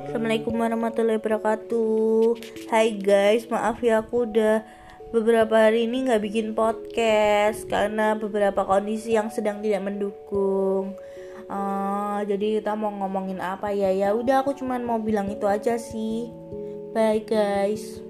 Assalamualaikum warahmatullahi wabarakatuh. Hai guys, maaf ya aku udah beberapa hari ini nggak bikin podcast Karena beberapa kondisi yang sedang tidak mendukung. Uh, Jadi kita mau ngomongin apa ya? Ya udah aku cuman mau bilang itu aja sih. Bye guys.